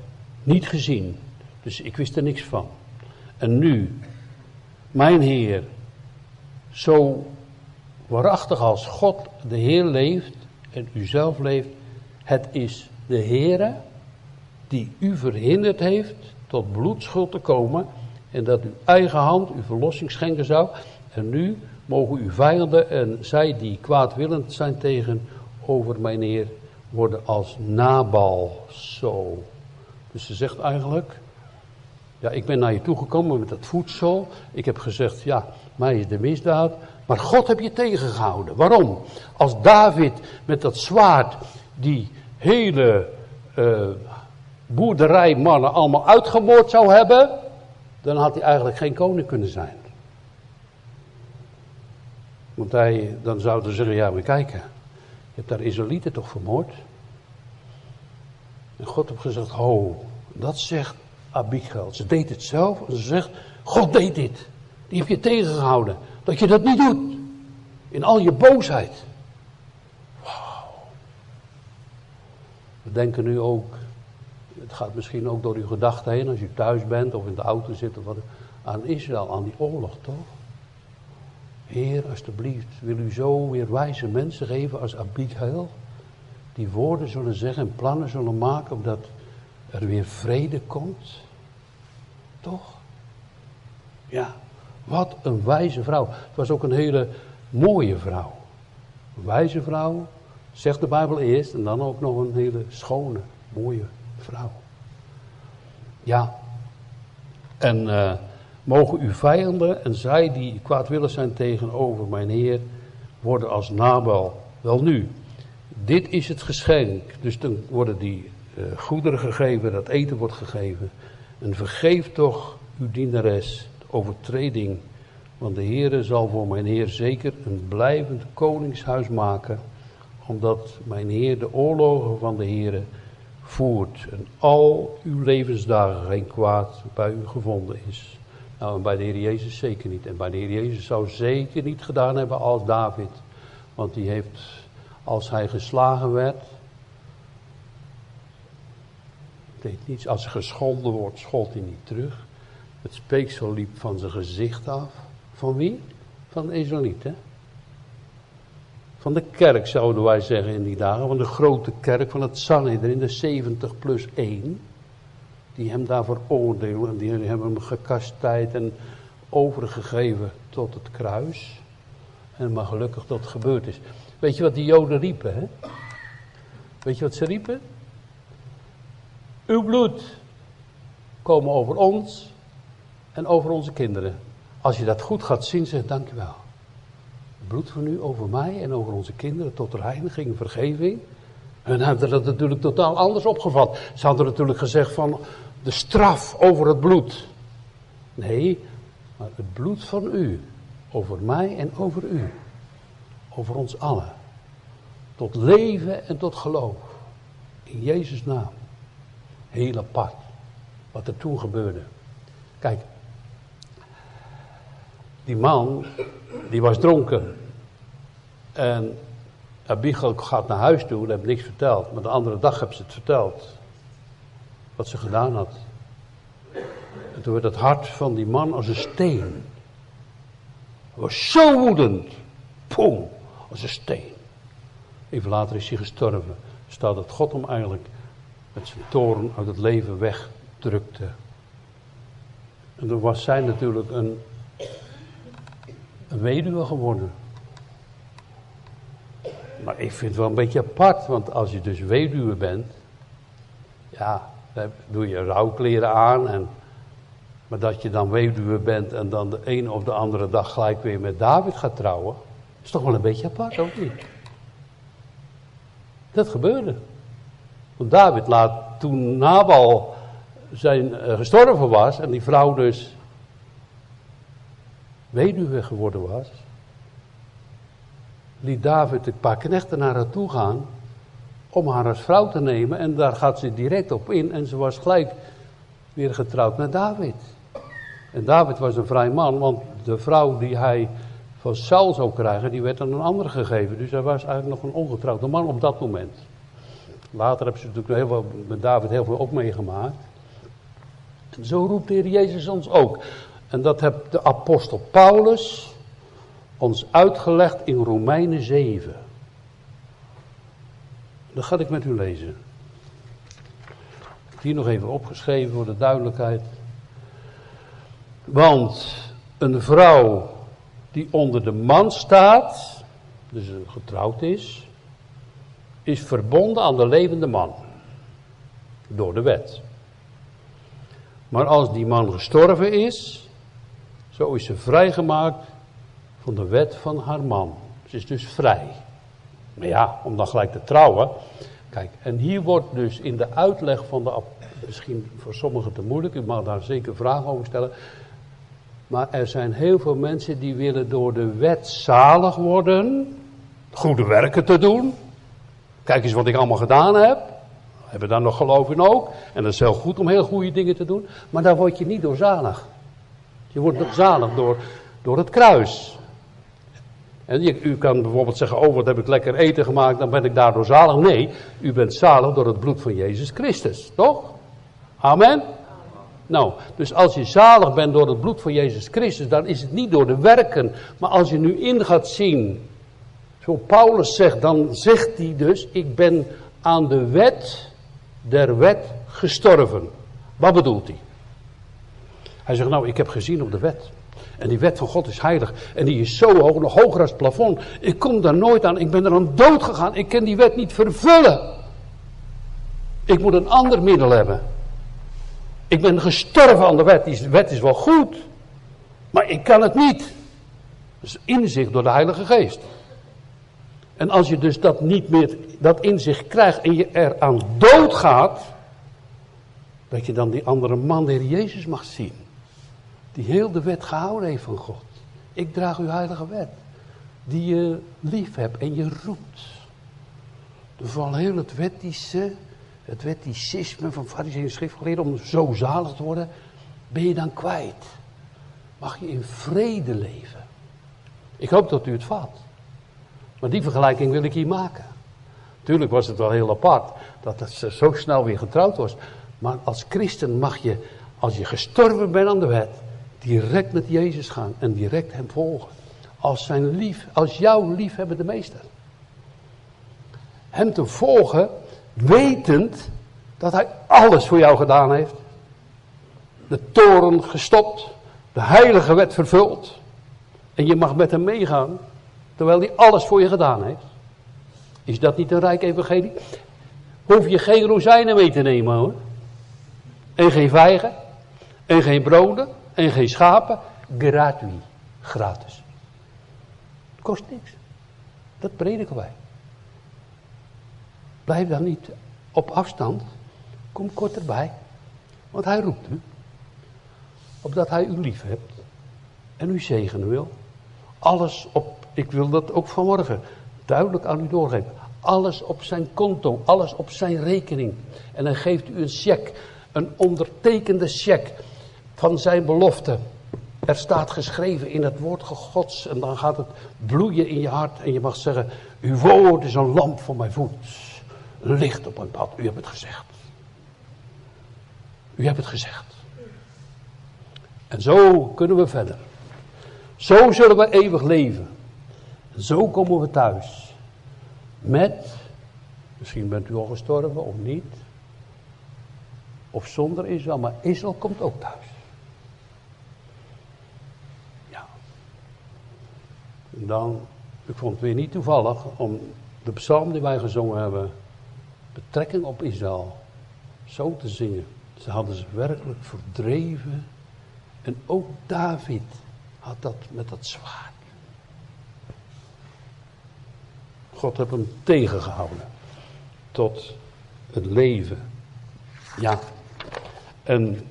niet gezien. Dus ik wist er niks van. En nu, mijn Heer, zo waarachtig als God de Heer leeft en u zelf leeft, het is de Heere die u verhinderd heeft tot bloedschuld te komen en dat uw eigen hand uw verlossing schenken zou. En nu mogen uw vijanden en zij die kwaadwillend zijn tegen over mijn Heer worden als Nabal zo. Dus ze zegt eigenlijk, ja, ik ben naar je toegekomen met dat voedsel. Ik heb gezegd, ja, mij is de misdaad. Maar God heb je tegengehouden. Waarom? Als David met dat zwaard die hele uh, boerderijmannen allemaal uitgemoord zou hebben, dan had hij eigenlijk geen koning kunnen zijn. Want hij, dan zouden ze zeggen, ja maar kijken, hebt daar Israëlieten toch vermoord? En God heeft gezegd, ho, dat zegt Abigail. Ze deed het zelf en ze zegt, God deed dit. Die heb je tegengehouden. Dat je dat niet doet. In al je boosheid. Wauw. We denken nu ook, het gaat misschien ook door uw gedachten heen als u thuis bent of in de auto zit of wat, aan Israël, aan die oorlog toch? Heer, alstublieft, wil u zo weer wijze mensen geven als Abigail? Die woorden zullen zeggen en plannen zullen maken omdat er weer vrede komt? Toch? Ja, wat een wijze vrouw. Het was ook een hele mooie vrouw. Een wijze vrouw, zegt de Bijbel eerst, en dan ook nog een hele schone, mooie vrouw. Ja, en uh, mogen uw vijanden en zij die kwaadwillig zijn tegenover mijn Heer, worden als Nabal. Wel nu, dit is het geschenk. Dus dan worden die uh, goederen gegeven, dat eten wordt gegeven. En vergeef toch uw dienares de overtreding. Want de Heere zal voor mijn Heer zeker een blijvend koningshuis maken. Omdat mijn Heer de oorlogen van de Heere voert. En al uw levensdagen geen kwaad bij u gevonden is. Nou, bij de Heer Jezus zeker niet. En bij de Heer Jezus zou zeker niet gedaan hebben als David. Want die heeft, als hij geslagen werd, deed niets. Als hij geschonden wordt, schold hij niet terug. Het speeksel liep van zijn gezicht af. Van wie? Van de. Van de kerk zouden wij zeggen in die dagen. Van de grote kerk van het Sanhedrin, de 70 plus 1. Die hem daarvoor oordelen. En die hebben hem gekastijd en overgegeven tot het kruis. En maar gelukkig dat gebeurd is. Weet je wat die Joden riepen? Hè? Weet je wat ze riepen? Uw bloed komen over ons en over onze kinderen. Als je dat goed gaat zien, zeg dank u wel. Het bloed van u over mij en over onze kinderen tot reiniging, vergeving. En hebben dat natuurlijk totaal anders opgevat. Ze hadden natuurlijk gezegd van de straf over het bloed. Nee, maar het bloed van u over mij en over u. Over ons allen. Tot leven en tot geloof. In Jezus' naam heel apart. Wat er toen gebeurde. Kijk, die man, die was dronken. En Abigail gaat naar huis toe en heeft niks verteld. Maar de andere dag heeft ze het verteld. Wat ze gedaan had. En toen werd het hart van die man als een steen. Hij was zo woedend. Pum, als een steen. Even later is hij gestorven. Staat dat God hem eigenlijk met zijn toren uit het leven wegdrukte. En toen was zij natuurlijk een, een weduwe geworden. Maar ik vind het wel een beetje apart, want als je dus weduwe bent, ja, doe je rouwkleren aan. En, maar dat je dan weduwe bent en dan de ene of de andere dag gelijk weer met David gaat trouwen, is toch wel een beetje apart, ook niet? Dat gebeurde. Want David laat toen Nabal zijn, uh, gestorven was en die vrouw dus weduwe geworden was, liet David een paar knechten naar haar toe gaan om haar als vrouw te nemen. En daar gaat ze direct op in en ze was gelijk weer getrouwd met David. En David was een vrij man, want de vrouw die hij van Saul zou krijgen, die werd aan een ander gegeven. Dus hij was eigenlijk nog een ongetrouwde man op dat moment. Later hebben ze natuurlijk heel veel, met David heel veel ook meegemaakt. En zo roept de Heer Jezus ons ook. En dat heeft de apostel Paulus ons uitgelegd in Romeinen 7. Dat ga ik met u lezen. Hier nog even opgeschreven voor de duidelijkheid. Want een vrouw die onder de man staat, dus getrouwd is, is verbonden aan de levende man. Door de wet. Maar als die man gestorven is, zo is ze vrijgemaakt van de wet van haar man. Ze is dus vrij. Maar ja, om dan gelijk te trouwen. Kijk, en hier wordt dus in de uitleg van de. Misschien voor sommigen te moeilijk, u mag daar zeker vragen over stellen. Maar er zijn heel veel mensen die willen door de wet zalig worden. Goede werken te doen. Kijk eens wat ik allemaal gedaan heb. Hebben daar nog geloof in ook. En dat is heel goed om heel goede dingen te doen. Maar daar word je niet door zalig. Je wordt zalig door, door het kruis. En u kan bijvoorbeeld zeggen, oh wat heb ik lekker eten gemaakt, dan ben ik daardoor zalig. Nee, u bent zalig door het bloed van Jezus Christus, toch? Amen? Nou, dus als je zalig bent door het bloed van Jezus Christus, dan is het niet door de werken. Maar als je nu in gaat zien, zo Paulus zegt, dan zegt hij dus, ik ben aan de wet der wet gestorven. Wat bedoelt hij? Hij zegt, nou, ik heb gezien op de wet. En die wet van God is heilig. En die is zo hoog, nog hoger als het plafond. Ik kom daar nooit aan. Ik ben er aan dood gegaan. Ik kan die wet niet vervullen. Ik moet een ander middel hebben. Ik ben gestorven aan de wet. Die wet is wel goed. Maar ik kan het niet. Dus inzicht door de Heilige Geest. En als je dus dat niet meer, dat inzicht krijgt en je er aan dood gaat. Dat je dan die andere man, de Heer Jezus, mag zien die heel de wet gehouden heeft van God. Ik draag uw heilige wet, die je lief hebt en je roept. Van heel het wettische, het wetticisme van fariseeën en schriftgeleerden om zo zalig te worden, ben je dan kwijt. Mag je in vrede leven. Ik hoop dat u het vat. Maar die vergelijking wil ik hier maken. Tuurlijk was het wel heel apart dat het zo snel weer getrouwd was. Maar als christen mag je, als je gestorven bent aan de wet, direct met Jezus gaan en direct hem volgen. Als zijn lief, als jouw liefhebbende meester. Hem te volgen, wetend dat hij alles voor jou gedaan heeft. De toren gestopt, de heilige wet vervuld. En je mag met hem meegaan, terwijl hij alles voor je gedaan heeft. Is dat niet een rijk evangelie? Hoef je geen rozijnen mee te nemen hoor. En geen vijgen. En geen broden en geen schapen, gratuit, gratis. Het kost niks. Dat prediken wij. Blijf dan niet op afstand. Kom kort erbij. Want hij roept u. Opdat hij u lief hebt. En u zegenen wil. Alles op, ik wil dat ook vanmorgen duidelijk aan u doorgeven. Alles op zijn konto, alles op zijn rekening. En dan geeft u een cheque, een ondertekende cheque van zijn belofte. Er staat geschreven in het woord Gods en dan gaat het bloeien in je hart en je mag zeggen, uw woord is een lamp voor mijn voet, licht op mijn pad. U hebt het gezegd. U hebt het gezegd. En zo kunnen we verder. Zo zullen we eeuwig leven. En zo komen we thuis. Met, misschien bent u al gestorven of niet. Of zonder Israël, maar Israël komt ook thuis. Dan, ik vond het weer niet toevallig om de psalm die wij gezongen hebben, betrekking op Israël, zo te zingen. Ze hadden ze werkelijk verdreven. En ook David had dat met dat zwaard. God heeft hem tegengehouden tot het leven. Ja. En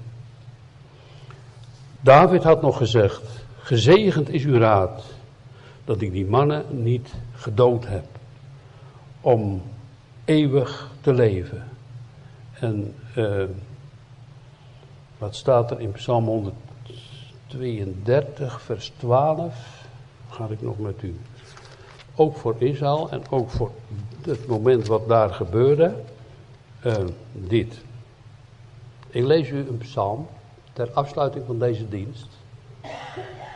David had nog gezegd: Gezegend is uw raad dat ik die mannen niet gedood heb om eeuwig te leven. En uh, wat staat er in Psalm 132, vers 12? Ga ik nog met u. Ook voor Israël en ook voor het moment wat daar gebeurde. Uh, dit. Ik lees u een psalm ter afsluiting van deze dienst.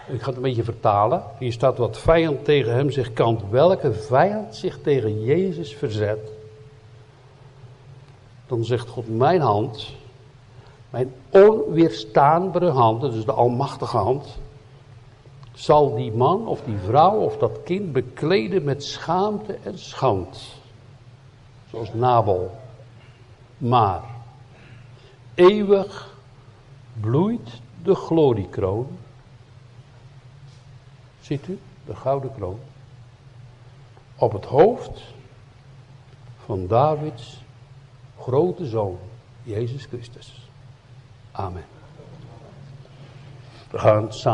Ik ga het een beetje vertalen. Hier staat wat vijand tegen hem zich kant. Welke vijand zich tegen Jezus verzet. Dan zegt God, mijn hand, mijn onweerstaanbare hand, dus de almachtige hand, zal die man of die vrouw of dat kind bekleden met schaamte en schand. Zoals Nabal. Maar eeuwig bloeit de gloriekroon. Ziet u, de gouden kroon. Op het hoofd van Davids grote zoon, Jezus Christus. Amen. We gaan samen.